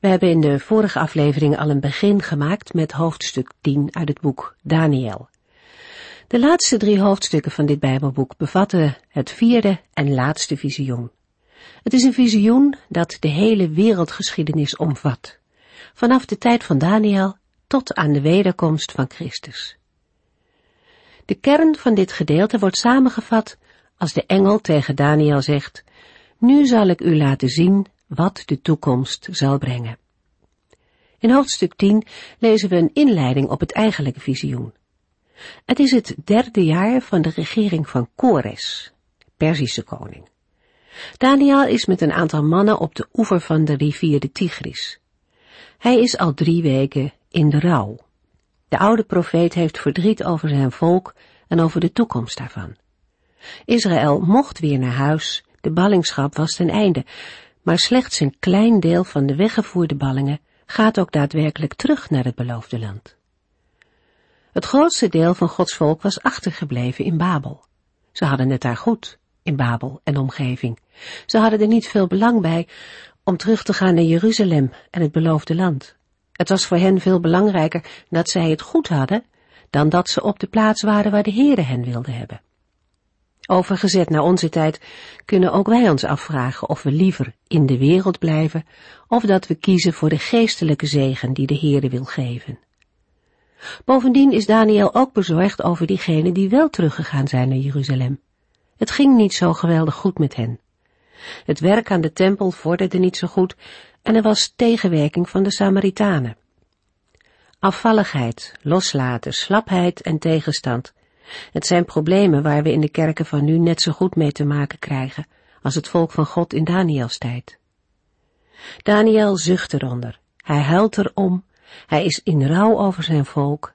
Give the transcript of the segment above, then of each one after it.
We hebben in de vorige aflevering al een begin gemaakt met hoofdstuk 10 uit het boek Daniel. De laatste drie hoofdstukken van dit Bijbelboek bevatten het vierde en laatste visioen. Het is een visioen dat de hele wereldgeschiedenis omvat, vanaf de tijd van Daniel tot aan de wederkomst van Christus. De kern van dit gedeelte wordt samengevat als de engel tegen Daniel zegt, nu zal ik u laten zien wat de toekomst zal brengen. In hoofdstuk 10 lezen we een inleiding op het eigenlijke visioen. Het is het derde jaar van de regering van Kores, Perzische koning. Daniel is met een aantal mannen op de oever van de rivier de Tigris. Hij is al drie weken in de rouw. De oude profeet heeft verdriet over zijn volk en over de toekomst daarvan. Israël mocht weer naar huis, de ballingschap was ten einde, maar slechts een klein deel van de weggevoerde ballingen gaat ook daadwerkelijk terug naar het beloofde land. Het grootste deel van Gods volk was achtergebleven in Babel. Ze hadden het daar goed, in Babel en omgeving. Ze hadden er niet veel belang bij om terug te gaan naar Jeruzalem en het beloofde land. Het was voor hen veel belangrijker dat zij het goed hadden, dan dat ze op de plaats waren waar de Heere hen wilde hebben. Overgezet naar onze tijd kunnen ook wij ons afvragen of we liever in de wereld blijven of dat we kiezen voor de geestelijke zegen die de Heere wil geven. Bovendien is Daniel ook bezorgd over diegenen die wel teruggegaan zijn naar Jeruzalem. Het ging niet zo geweldig goed met hen. Het werk aan de tempel vorderde niet zo goed en er was tegenwerking van de Samaritanen. Afvalligheid, loslaten, slapheid en tegenstand het zijn problemen waar we in de kerken van nu net zo goed mee te maken krijgen als het volk van God in Daniels tijd. Daniel zucht eronder, hij huilt erom, hij is in rouw over zijn volk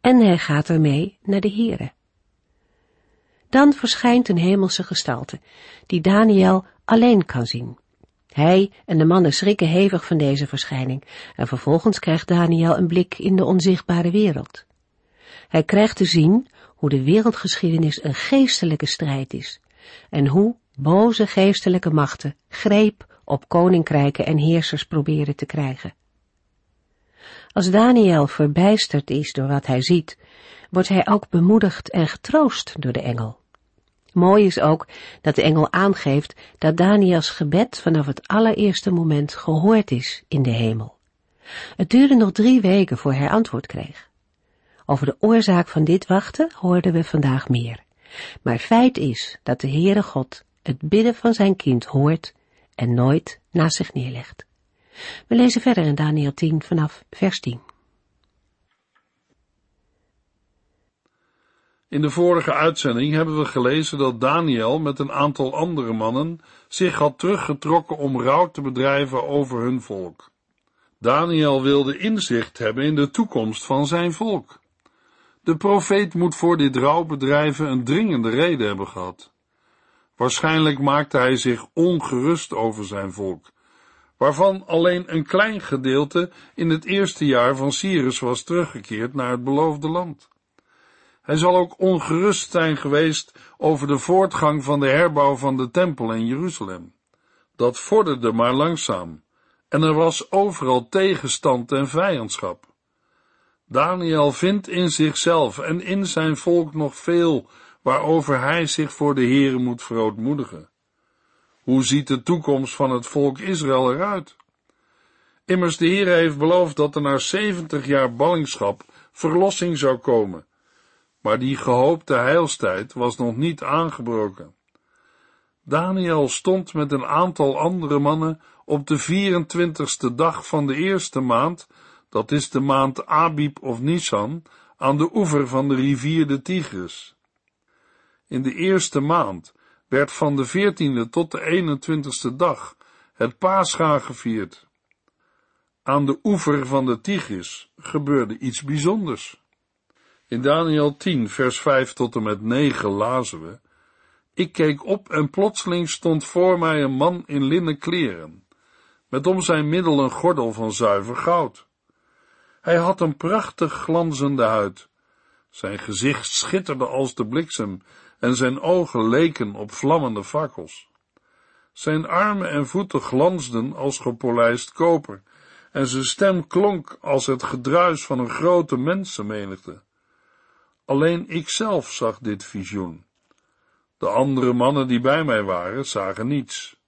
en hij gaat ermee naar de Here. Dan verschijnt een hemelse gestalte, die Daniel alleen kan zien. Hij en de mannen schrikken hevig van deze verschijning en vervolgens krijgt Daniel een blik in de onzichtbare wereld. Hij krijgt te zien hoe de wereldgeschiedenis een geestelijke strijd is en hoe boze geestelijke machten greep op koninkrijken en heersers proberen te krijgen. Als Daniel verbijsterd is door wat hij ziet, wordt hij ook bemoedigd en getroost door de engel. Mooi is ook dat de engel aangeeft dat Daniels gebed vanaf het allereerste moment gehoord is in de hemel. Het duurde nog drie weken voor hij antwoord kreeg. Over de oorzaak van dit wachten hoorden we vandaag meer. Maar feit is dat de Heere God het bidden van zijn kind hoort en nooit naast zich neerlegt. We lezen verder in Daniel 10 vanaf vers 10. In de vorige uitzending hebben we gelezen dat Daniel met een aantal andere mannen zich had teruggetrokken om rouw te bedrijven over hun volk. Daniel wilde inzicht hebben in de toekomst van zijn volk. De profeet moet voor dit rouwbedrijven een dringende reden hebben gehad. Waarschijnlijk maakte hij zich ongerust over zijn volk, waarvan alleen een klein gedeelte in het eerste jaar van Cyrus was teruggekeerd naar het beloofde land. Hij zal ook ongerust zijn geweest over de voortgang van de herbouw van de tempel in Jeruzalem. Dat vorderde maar langzaam, en er was overal tegenstand en vijandschap. Daniel vindt in zichzelf en in zijn volk nog veel waarover hij zich voor de Heere moet verootmoedigen. Hoe ziet de toekomst van het volk Israël eruit? Immers de Heere heeft beloofd dat er na zeventig jaar ballingschap verlossing zou komen, maar die gehoopte heilstijd was nog niet aangebroken. Daniel stond met een aantal andere mannen op de 24ste dag van de eerste maand dat is de maand Abib of Nisan, aan de oever van de rivier de Tigris. In de eerste maand werd van de 14e tot de 21ste dag het Pascha gevierd. aan de oever van de Tigris gebeurde iets bijzonders. In Daniel 10, vers 5 tot en met 9 lazen we: Ik keek op en plotseling stond voor mij een man in linnen kleren, met om zijn middel een gordel van zuiver goud. Hij had een prachtig glanzende huid. Zijn gezicht schitterde als de bliksem en zijn ogen leken op vlammende fakkels. Zijn armen en voeten glansden als gepolijst koper en zijn stem klonk als het gedruis van een grote mensenmenigte. Alleen ikzelf zag dit visioen. De andere mannen die bij mij waren, zagen niets.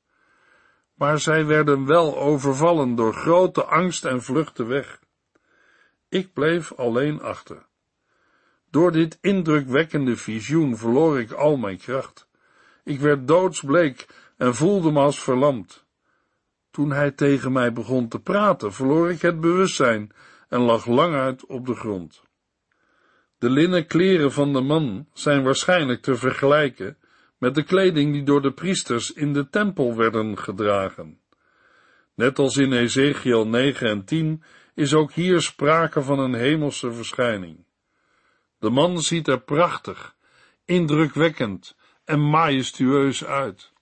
Maar zij werden wel overvallen door grote angst en vluchtten weg. Ik bleef alleen achter. Door dit indrukwekkende visioen verloor ik al mijn kracht. Ik werd doodsbleek en voelde me als verlamd. Toen hij tegen mij begon te praten, verloor ik het bewustzijn en lag lang uit op de grond. De linnen kleren van de man zijn waarschijnlijk te vergelijken met de kleding die door de priesters in de tempel werden gedragen. Net als in Ezekiel 9 en 10 is ook hier sprake van een hemelse verschijning. De man ziet er prachtig, indrukwekkend en majestueus uit.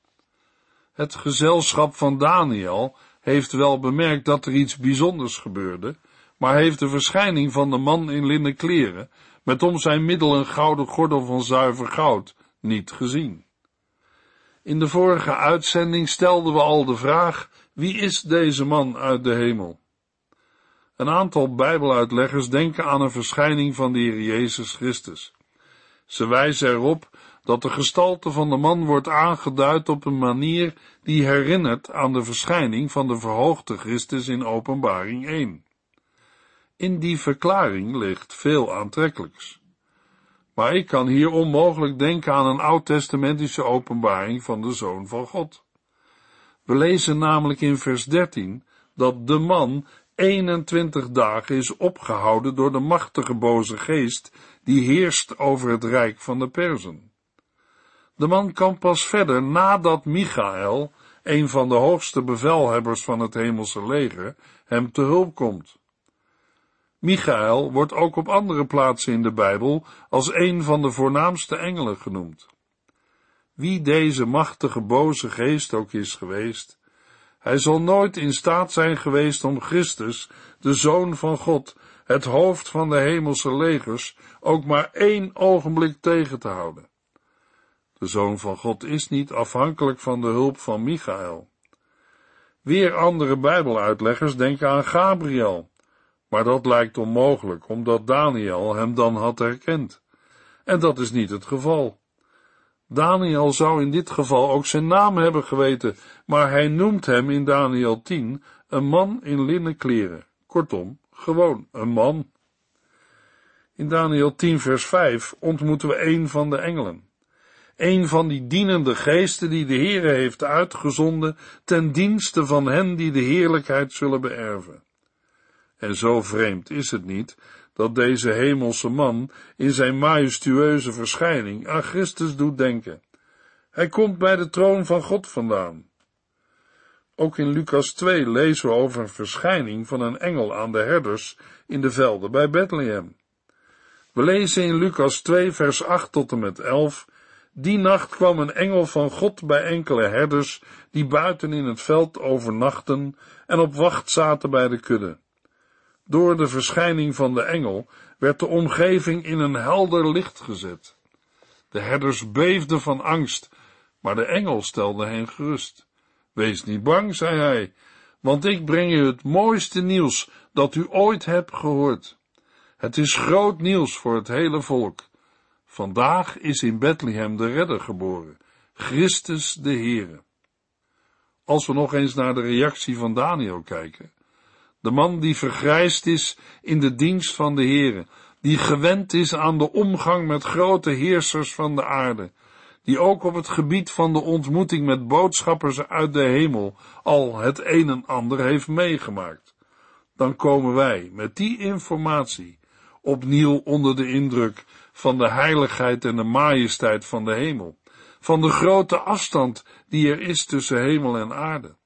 Het gezelschap van Daniel heeft wel bemerkt dat er iets bijzonders gebeurde, maar heeft de verschijning van de man in linnen kleren, met om zijn middel een gouden gordel van zuiver goud, niet gezien. In de vorige uitzending stelden we al de vraag, wie is deze man uit de hemel? Een aantal bijbeluitleggers denken aan een verschijning van de Heer Jezus Christus. Ze wijzen erop dat de gestalte van de man wordt aangeduid op een manier die herinnert aan de verschijning van de verhoogde Christus in Openbaring 1. In die verklaring ligt veel aantrekkelijks. Maar ik kan hier onmogelijk denken aan een oud-testamentische openbaring van de Zoon van God. We lezen namelijk in vers 13 dat de man 21 dagen is opgehouden door de machtige boze geest die heerst over het rijk van de Perzen. De man kan pas verder nadat Michael, een van de hoogste bevelhebbers van het hemelse leger, hem te hulp komt. Michael wordt ook op andere plaatsen in de Bijbel als een van de voornaamste engelen genoemd. Wie deze machtige boze geest ook is geweest, hij zal nooit in staat zijn geweest om Christus, de Zoon van God, het hoofd van de hemelse legers, ook maar één ogenblik tegen te houden. De Zoon van God is niet afhankelijk van de hulp van Michael. Weer andere Bijbeluitleggers denken aan Gabriel, maar dat lijkt onmogelijk, omdat Daniel hem dan had herkend. En dat is niet het geval. Daniel zou in dit geval ook zijn naam hebben geweten, maar hij noemt hem in Daniel 10 een man in linnen kleren. Kortom, gewoon een man. In Daniel 10 vers 5 ontmoeten we een van de engelen. Een van die dienende geesten die de Heere heeft uitgezonden ten dienste van hen die de heerlijkheid zullen beërven. En zo vreemd is het niet dat deze hemelse man in zijn majestueuze verschijning aan Christus doet denken. Hij komt bij de troon van God vandaan. Ook in Lucas 2 lezen we over een verschijning van een engel aan de herders in de velden bij Bethlehem. We lezen in Lucas 2 vers 8 tot en met 11 die nacht kwam een engel van God bij enkele herders die buiten in het veld overnachten en op wacht zaten bij de kudde. Door de verschijning van de engel werd de omgeving in een helder licht gezet. De herders beefden van angst, maar de engel stelde hen gerust. Wees niet bang, zei hij, want ik breng u het mooiste nieuws dat u ooit hebt gehoord. Het is groot nieuws voor het hele volk. Vandaag is in Bethlehem de redder geboren, Christus de Heere. Als we nog eens naar de reactie van Daniel kijken, de man die vergrijsd is in de dienst van de Heere, die gewend is aan de omgang met grote heersers van de aarde, die ook op het gebied van de ontmoeting met boodschappers uit de hemel al het een en ander heeft meegemaakt. Dan komen wij met die informatie opnieuw onder de indruk van de heiligheid en de majesteit van de hemel, van de grote afstand die er is tussen hemel en aarde.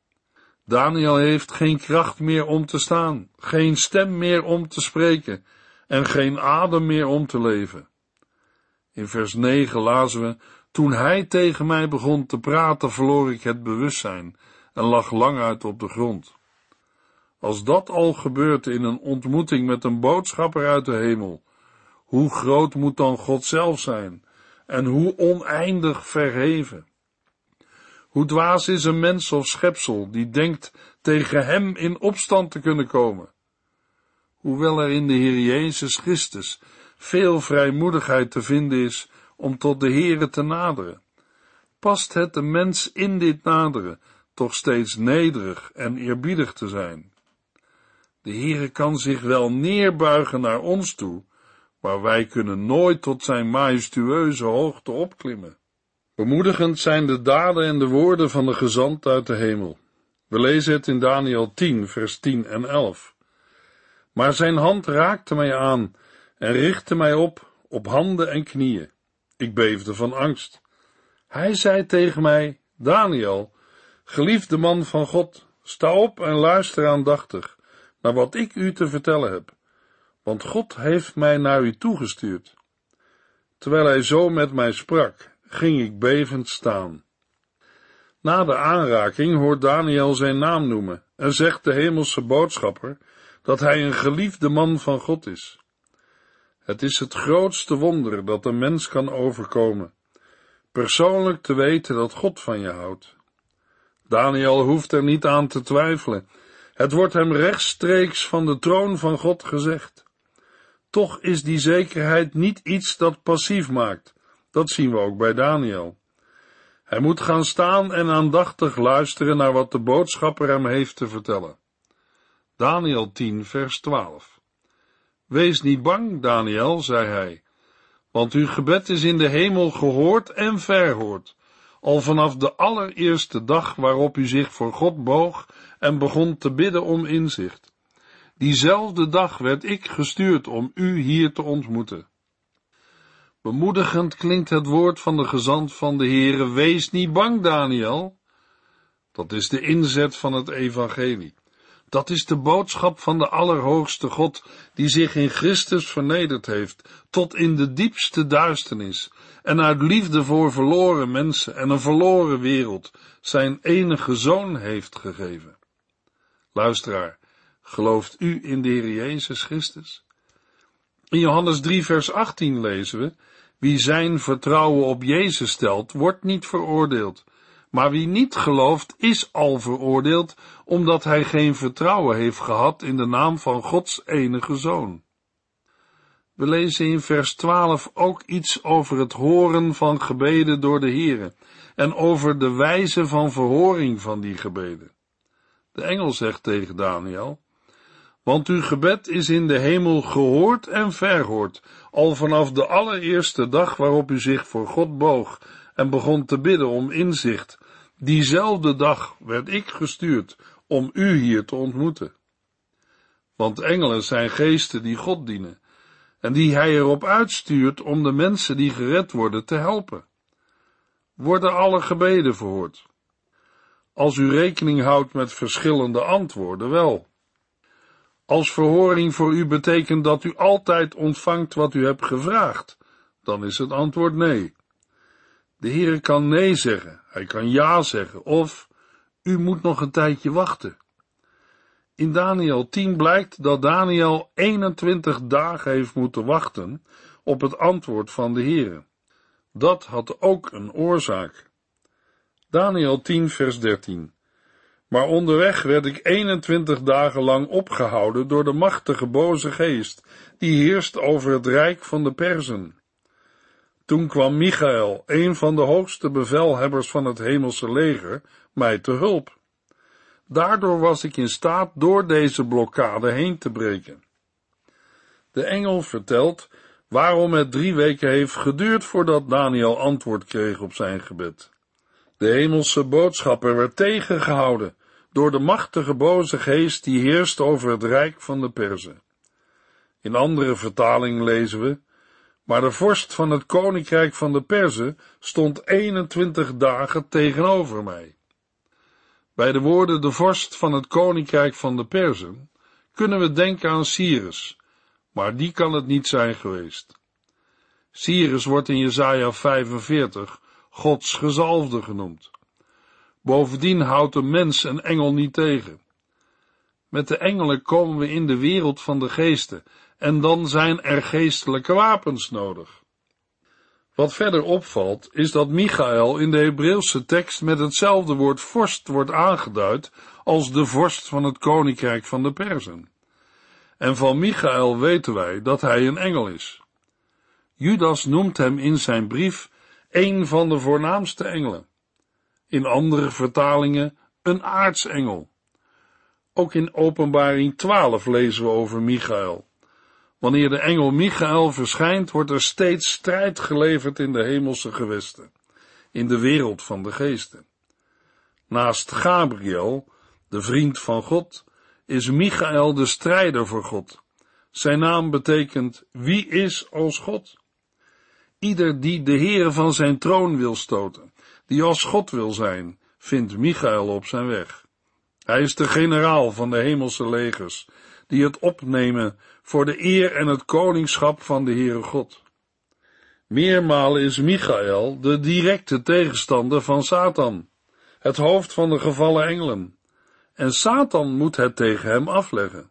Daniel heeft geen kracht meer om te staan, geen stem meer om te spreken en geen adem meer om te leven. In vers 9 lazen we, toen hij tegen mij begon te praten, verloor ik het bewustzijn en lag lang uit op de grond. Als dat al gebeurt in een ontmoeting met een boodschapper uit de hemel, hoe groot moet dan God zelf zijn en hoe oneindig verheven? Hoe dwaas is een mens of schepsel die denkt tegen hem in opstand te kunnen komen? Hoewel er in de Heer Jezus Christus veel vrijmoedigheid te vinden is om tot de Heere te naderen, past het de mens in dit naderen toch steeds nederig en eerbiedig te zijn. De Heere kan zich wel neerbuigen naar ons toe, maar wij kunnen nooit tot zijn majestueuze hoogte opklimmen. Bemoedigend zijn de daden en de woorden van de gezant uit de hemel. We lezen het in Daniel 10, vers 10 en 11. Maar zijn hand raakte mij aan en richtte mij op, op handen en knieën. Ik beefde van angst. Hij zei tegen mij, Daniel, geliefde man van God, sta op en luister aandachtig naar wat ik u te vertellen heb, want God heeft mij naar u toegestuurd. Terwijl hij zo met mij sprak, ging ik bevend staan. Na de aanraking hoort Daniel zijn naam noemen en zegt de hemelse boodschapper dat hij een geliefde man van God is. Het is het grootste wonder dat een mens kan overkomen, persoonlijk te weten dat God van je houdt. Daniel hoeft er niet aan te twijfelen. Het wordt hem rechtstreeks van de troon van God gezegd. Toch is die zekerheid niet iets dat passief maakt. Dat zien we ook bij Daniel. Hij moet gaan staan en aandachtig luisteren naar wat de boodschapper hem heeft te vertellen. Daniel 10, vers 12. Wees niet bang, Daniel, zei hij, want uw gebed is in de hemel gehoord en verhoord, al vanaf de allereerste dag waarop u zich voor God boog en begon te bidden om inzicht. Diezelfde dag werd ik gestuurd om u hier te ontmoeten. Bemoedigend klinkt het woord van de gezant van de Heere, wees niet bang, Daniel. Dat is de inzet van het evangelie. Dat is de boodschap van de Allerhoogste God, die zich in Christus vernederd heeft, tot in de diepste duisternis, en uit liefde voor verloren mensen en een verloren wereld, zijn enige zoon heeft gegeven. Luisteraar, gelooft u in de Heer Jezus Christus? In Johannes 3 vers 18 lezen we, wie zijn vertrouwen op Jezus stelt, wordt niet veroordeeld, maar wie niet gelooft, is al veroordeeld, omdat hij geen vertrouwen heeft gehad in de naam van Gods enige Zoon. We lezen in vers 12 ook iets over het horen van gebeden door de Here en over de wijze van verhoring van die gebeden. De engel zegt tegen Daniel, want uw gebed is in de hemel gehoord en verhoord, al vanaf de allereerste dag waarop u zich voor God boog en begon te bidden om inzicht. Diezelfde dag werd ik gestuurd om u hier te ontmoeten. Want engelen zijn geesten die God dienen en die hij erop uitstuurt om de mensen die gered worden te helpen. Worden alle gebeden verhoord? Als u rekening houdt met verschillende antwoorden, wel. Als verhoring voor u betekent dat u altijd ontvangt wat u hebt gevraagd, dan is het antwoord nee. De Heer kan nee zeggen, hij kan ja zeggen, of u moet nog een tijdje wachten. In Daniel 10 blijkt dat Daniel 21 dagen heeft moeten wachten op het antwoord van de Heer. Dat had ook een oorzaak. Daniel 10 vers 13 maar onderweg werd ik 21 dagen lang opgehouden door de machtige boze geest, die heerst over het rijk van de Perzen. Toen kwam Michael, een van de hoogste bevelhebbers van het hemelse leger, mij te hulp. Daardoor was ik in staat door deze blokkade heen te breken. De engel vertelt waarom het drie weken heeft geduurd voordat Daniel antwoord kreeg op zijn gebed. De hemelse boodschapper werd tegengehouden door de machtige boze geest die heerst over het rijk van de Perzen. In andere vertaling lezen we, maar de vorst van het koninkrijk van de Perzen stond 21 dagen tegenover mij. Bij de woorden de vorst van het koninkrijk van de Perzen kunnen we denken aan Cyrus, maar die kan het niet zijn geweest. Cyrus wordt in Jesaja 45 Gods gezalfde genoemd. Bovendien houdt een mens een engel niet tegen. Met de engelen komen we in de wereld van de geesten en dan zijn er geestelijke wapens nodig. Wat verder opvalt, is dat Michael in de Hebreeuwse tekst met hetzelfde woord vorst wordt aangeduid als de vorst van het koninkrijk van de Perzen. En van Michael weten wij dat hij een engel is. Judas noemt hem in zijn brief een van de voornaamste engelen. In andere vertalingen een aartsengel. Ook in Openbaring 12 lezen we over Michael. Wanneer de engel Michael verschijnt, wordt er steeds strijd geleverd in de hemelse gewesten, in de wereld van de geesten. Naast Gabriel, de vriend van God, is Michael de strijder voor God. Zijn naam betekent wie is als God? Ieder die de Heere van zijn troon wil stoten, die als God wil zijn, vindt Michael op zijn weg. Hij is de generaal van de hemelse legers, die het opnemen voor de eer en het koningschap van de Heere God. Meermalen is Michael de directe tegenstander van Satan, het hoofd van de gevallen engelen, en Satan moet het tegen hem afleggen.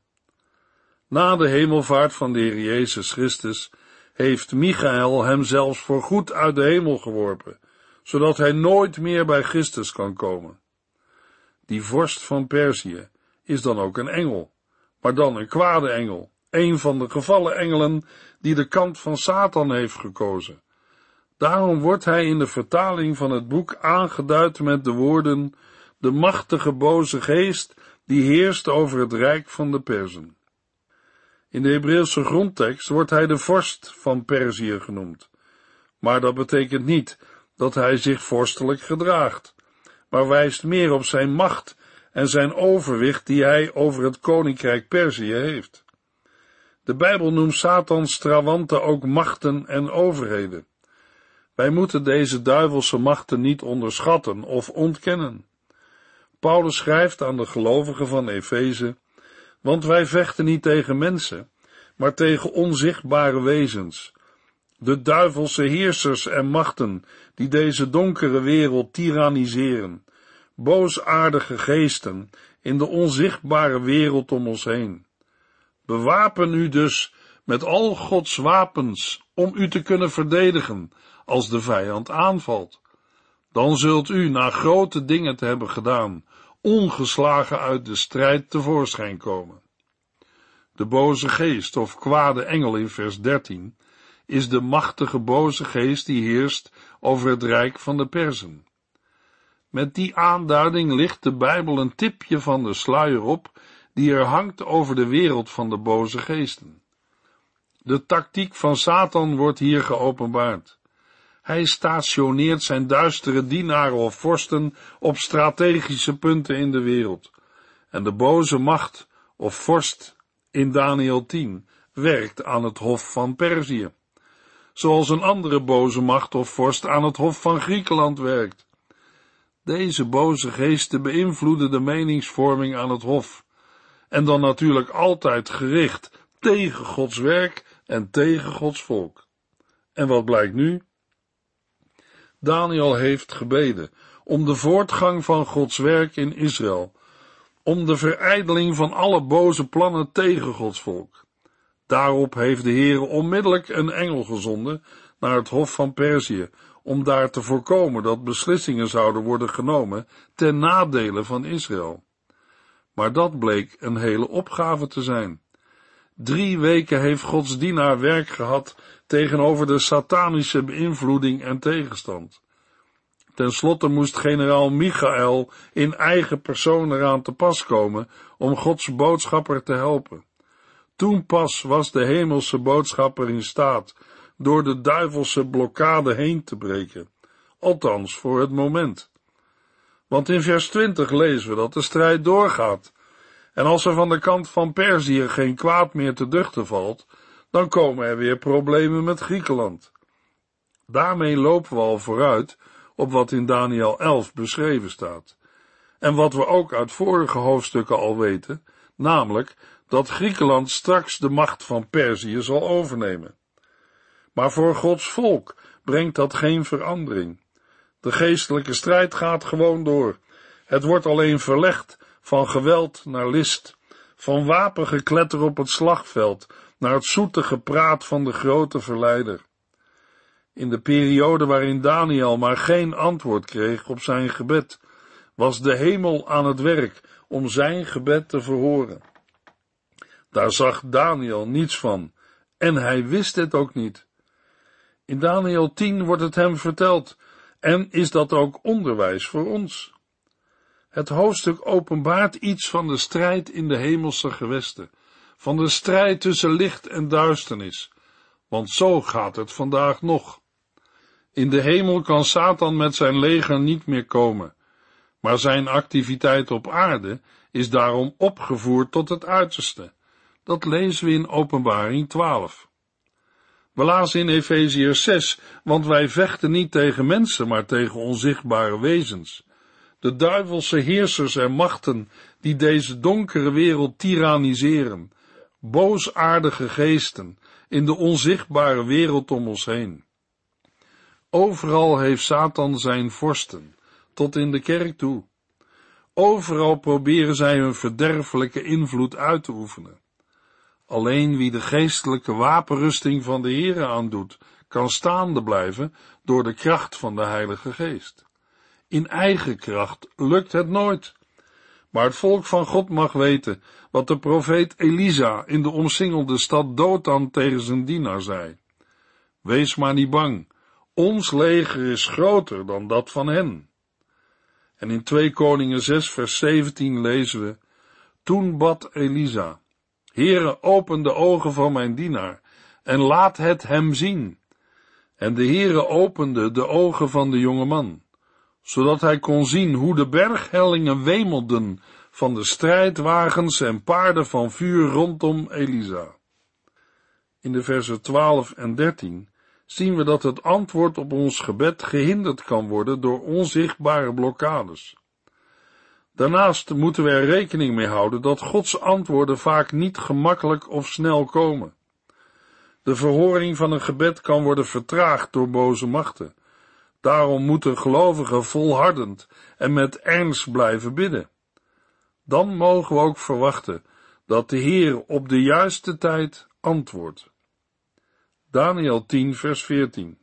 Na de hemelvaart van de Heer Jezus Christus heeft Michael hem zelfs voor goed uit de hemel geworpen, zodat hij nooit meer bij Christus kan komen. Die vorst van Perzië is dan ook een engel, maar dan een kwade engel, een van de gevallen engelen die de kant van Satan heeft gekozen. Daarom wordt hij in de vertaling van het boek aangeduid met de woorden de machtige boze geest die heerst over het rijk van de Perzen. In de Hebreeuwse grondtekst wordt hij de vorst van Perzië genoemd, maar dat betekent niet dat hij zich vorstelijk gedraagt, maar wijst meer op zijn macht en zijn overwicht die hij over het koninkrijk Perzië heeft. De Bijbel noemt Satans trawanten ook machten en overheden. Wij moeten deze duivelse machten niet onderschatten of ontkennen. Paulus schrijft aan de gelovigen van Efeze, want wij vechten niet tegen mensen, maar tegen onzichtbare wezens, de duivelse heersers en machten die deze donkere wereld tyranniseren, boosaardige geesten in de onzichtbare wereld om ons heen. Bewapen u dus met al Gods wapens om u te kunnen verdedigen als de vijand aanvalt. Dan zult u, na grote dingen te hebben gedaan, ongeslagen uit de strijd tevoorschijn komen. De boze geest of kwade engel in vers 13 is de machtige boze geest die heerst over het rijk van de Perzen. Met die aanduiding ligt de Bijbel een tipje van de sluier op die er hangt over de wereld van de boze geesten. De tactiek van Satan wordt hier geopenbaard. Hij stationeert zijn duistere dienaren of vorsten op strategische punten in de wereld. En de boze macht of vorst in Daniel 10 werkt aan het hof van Perzië. Zoals een andere boze macht of vorst aan het hof van Griekenland werkt. Deze boze geesten beïnvloeden de meningsvorming aan het hof. En dan natuurlijk altijd gericht tegen Gods werk en tegen Gods volk. En wat blijkt nu? Daniel heeft gebeden om de voortgang van Gods werk in Israël, om de verijdeling van alle boze plannen tegen Gods volk. Daarop heeft de Heer onmiddellijk een engel gezonden naar het hof van Perzië, om daar te voorkomen dat beslissingen zouden worden genomen ten nadele van Israël. Maar dat bleek een hele opgave te zijn. Drie weken heeft Gods dienaar werk gehad tegenover de satanische beïnvloeding en tegenstand. Ten slotte moest generaal Michael in eigen persoon eraan te pas komen om Gods boodschapper te helpen. Toen pas was de hemelse boodschapper in staat door de duivelse blokkade heen te breken, althans voor het moment. Want in vers 20 lezen we dat de strijd doorgaat, en als er van de kant van Perzië geen kwaad meer te duchten valt, dan komen er weer problemen met Griekenland. Daarmee lopen we al vooruit op wat in Daniel 11 beschreven staat. En wat we ook uit vorige hoofdstukken al weten, namelijk dat Griekenland straks de macht van Perzië zal overnemen. Maar voor Gods volk brengt dat geen verandering. De geestelijke strijd gaat gewoon door. Het wordt alleen verlegd van geweld naar list, van wapengekletter op het slagveld naar het zoete gepraat van de grote verleider. In de periode waarin Daniel maar geen antwoord kreeg op zijn gebed, was de hemel aan het werk om zijn gebed te verhoren. Daar zag Daniel niets van en hij wist het ook niet. In Daniel 10 wordt het hem verteld en is dat ook onderwijs voor ons. Het hoofdstuk openbaart iets van de strijd in de hemelse gewesten, van de strijd tussen licht en duisternis, want zo gaat het vandaag nog. In de hemel kan Satan met zijn leger niet meer komen, maar zijn activiteit op aarde is daarom opgevoerd tot het uiterste. Dat lezen we in Openbaring 12. We lazen in Efeziër 6, want wij vechten niet tegen mensen, maar tegen onzichtbare wezens. De duivelse heersers en machten die deze donkere wereld tyranniseren, boosaardige geesten in de onzichtbare wereld om ons heen. Overal heeft Satan zijn vorsten, tot in de kerk toe. Overal proberen zij hun verderfelijke invloed uit te oefenen. Alleen wie de geestelijke wapenrusting van de Heere aandoet, kan staande blijven door de kracht van de Heilige Geest. In eigen kracht lukt het nooit. Maar het volk van God mag weten wat de profeet Elisa in de omsingelde stad Dothan tegen zijn dienaar zei. Wees maar niet bang, ons leger is groter dan dat van hen. En in 2 Koningen 6 vers 17 lezen we, Toen bad Elisa, Heere, open de ogen van mijn dienaar en laat het hem zien. En de Heere opende de ogen van de jonge man, zodat hij kon zien hoe de berghellingen wemelden van de strijdwagens en paarden van vuur rondom Elisa. In de versen 12 en 13 zien we dat het antwoord op ons gebed gehinderd kan worden door onzichtbare blokkades. Daarnaast moeten we er rekening mee houden dat Gods antwoorden vaak niet gemakkelijk of snel komen. De verhoring van een gebed kan worden vertraagd door boze machten. Daarom moeten gelovigen volhardend en met ernst blijven bidden. Dan mogen we ook verwachten dat de Heer op de juiste tijd antwoordt. Daniel 10, vers 14.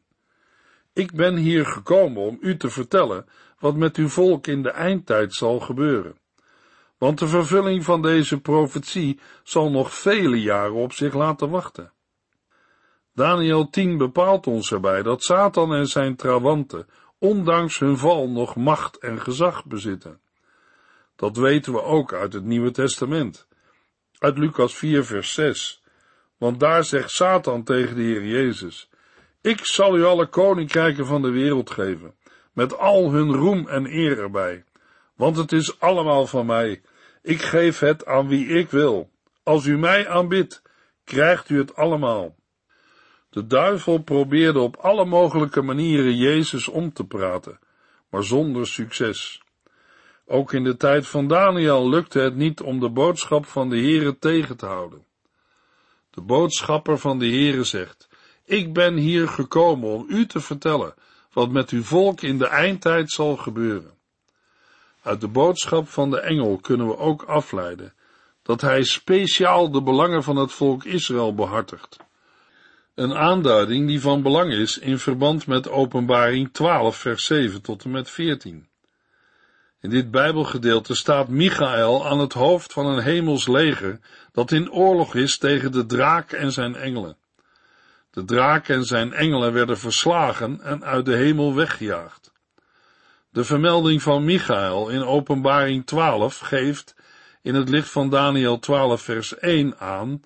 Ik ben hier gekomen om u te vertellen wat met uw volk in de eindtijd zal gebeuren. Want de vervulling van deze profetie zal nog vele jaren op zich laten wachten. Daniel 10 bepaalt ons erbij dat Satan en zijn trawanten, ondanks hun val, nog macht en gezag bezitten. Dat weten we ook uit het Nieuwe Testament. Uit Lucas 4, vers 6. Want daar zegt Satan tegen de Heer Jezus: Ik zal u alle koninkrijken van de wereld geven, met al hun roem en eer erbij. Want het is allemaal van mij. Ik geef het aan wie ik wil. Als u mij aanbidt, krijgt u het allemaal. De duivel probeerde op alle mogelijke manieren Jezus om te praten, maar zonder succes. Ook in de tijd van Daniel lukte het niet om de boodschap van de Heere tegen te houden. De boodschapper van de Heere zegt, ik ben hier gekomen om u te vertellen wat met uw volk in de eindtijd zal gebeuren. Uit de boodschap van de engel kunnen we ook afleiden dat hij speciaal de belangen van het volk Israël behartigt. Een aanduiding die van belang is in verband met Openbaring 12, vers 7 tot en met 14. In dit Bijbelgedeelte staat Michael aan het hoofd van een hemels leger dat in oorlog is tegen de draak en zijn engelen. De draak en zijn engelen werden verslagen en uit de hemel weggejaagd. De vermelding van Michael in Openbaring 12 geeft, in het licht van Daniel 12 vers 1 aan,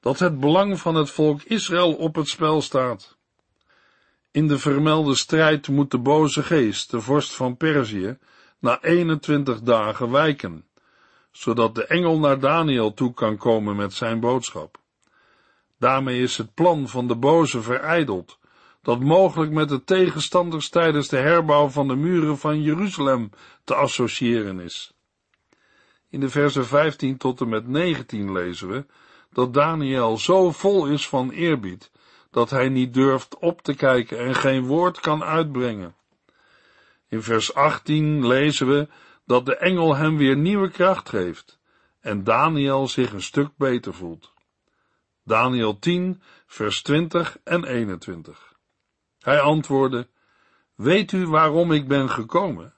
dat het belang van het volk Israël op het spel staat. In de vermelde strijd moet de boze geest, de vorst van Perzië, na 21 dagen wijken, zodat de engel naar Daniel toe kan komen met zijn boodschap. Daarmee is het plan van de boze verijdeld, dat mogelijk met de tegenstanders tijdens de herbouw van de muren van Jeruzalem te associëren is. In de versen 15 tot en met 19 lezen we dat Daniel zo vol is van eerbied dat hij niet durft op te kijken en geen woord kan uitbrengen. In vers 18 lezen we dat de engel hem weer nieuwe kracht geeft en Daniel zich een stuk beter voelt. Daniel 10, vers 20 en 21. Hij antwoordde, Weet u waarom ik ben gekomen?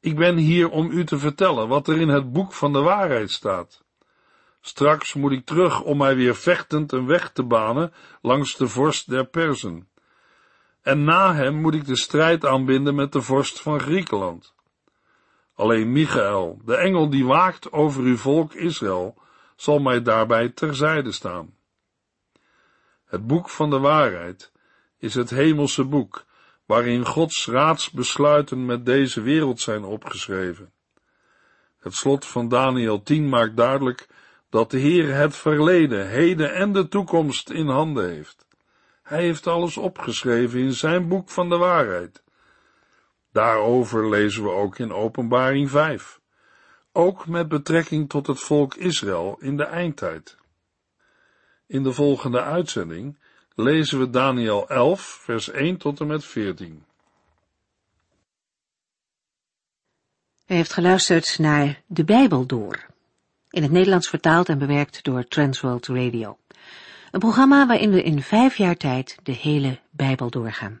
Ik ben hier om u te vertellen wat er in het boek van de waarheid staat. Straks moet ik terug om mij weer vechtend een weg te banen langs de vorst der Persen. En na hem moet ik de strijd aanbinden met de vorst van Griekenland. Alleen Michael, de engel die waakt over uw volk Israël, zal mij daarbij terzijde staan. Het boek van de waarheid is het hemelse boek, waarin Gods raadsbesluiten met deze wereld zijn opgeschreven. Het slot van Daniel 10 maakt duidelijk dat de Heer het verleden, heden en de toekomst in handen heeft. Hij heeft alles opgeschreven in zijn boek van de waarheid. Daarover lezen we ook in Openbaring 5, ook met betrekking tot het volk Israël in de eindtijd. In de volgende uitzending lezen we Daniel 11, vers 1 tot en met 14. U heeft geluisterd naar De Bijbel Door, in het Nederlands vertaald en bewerkt door Transworld Radio. Een programma waarin we in vijf jaar tijd de hele Bijbel doorgaan.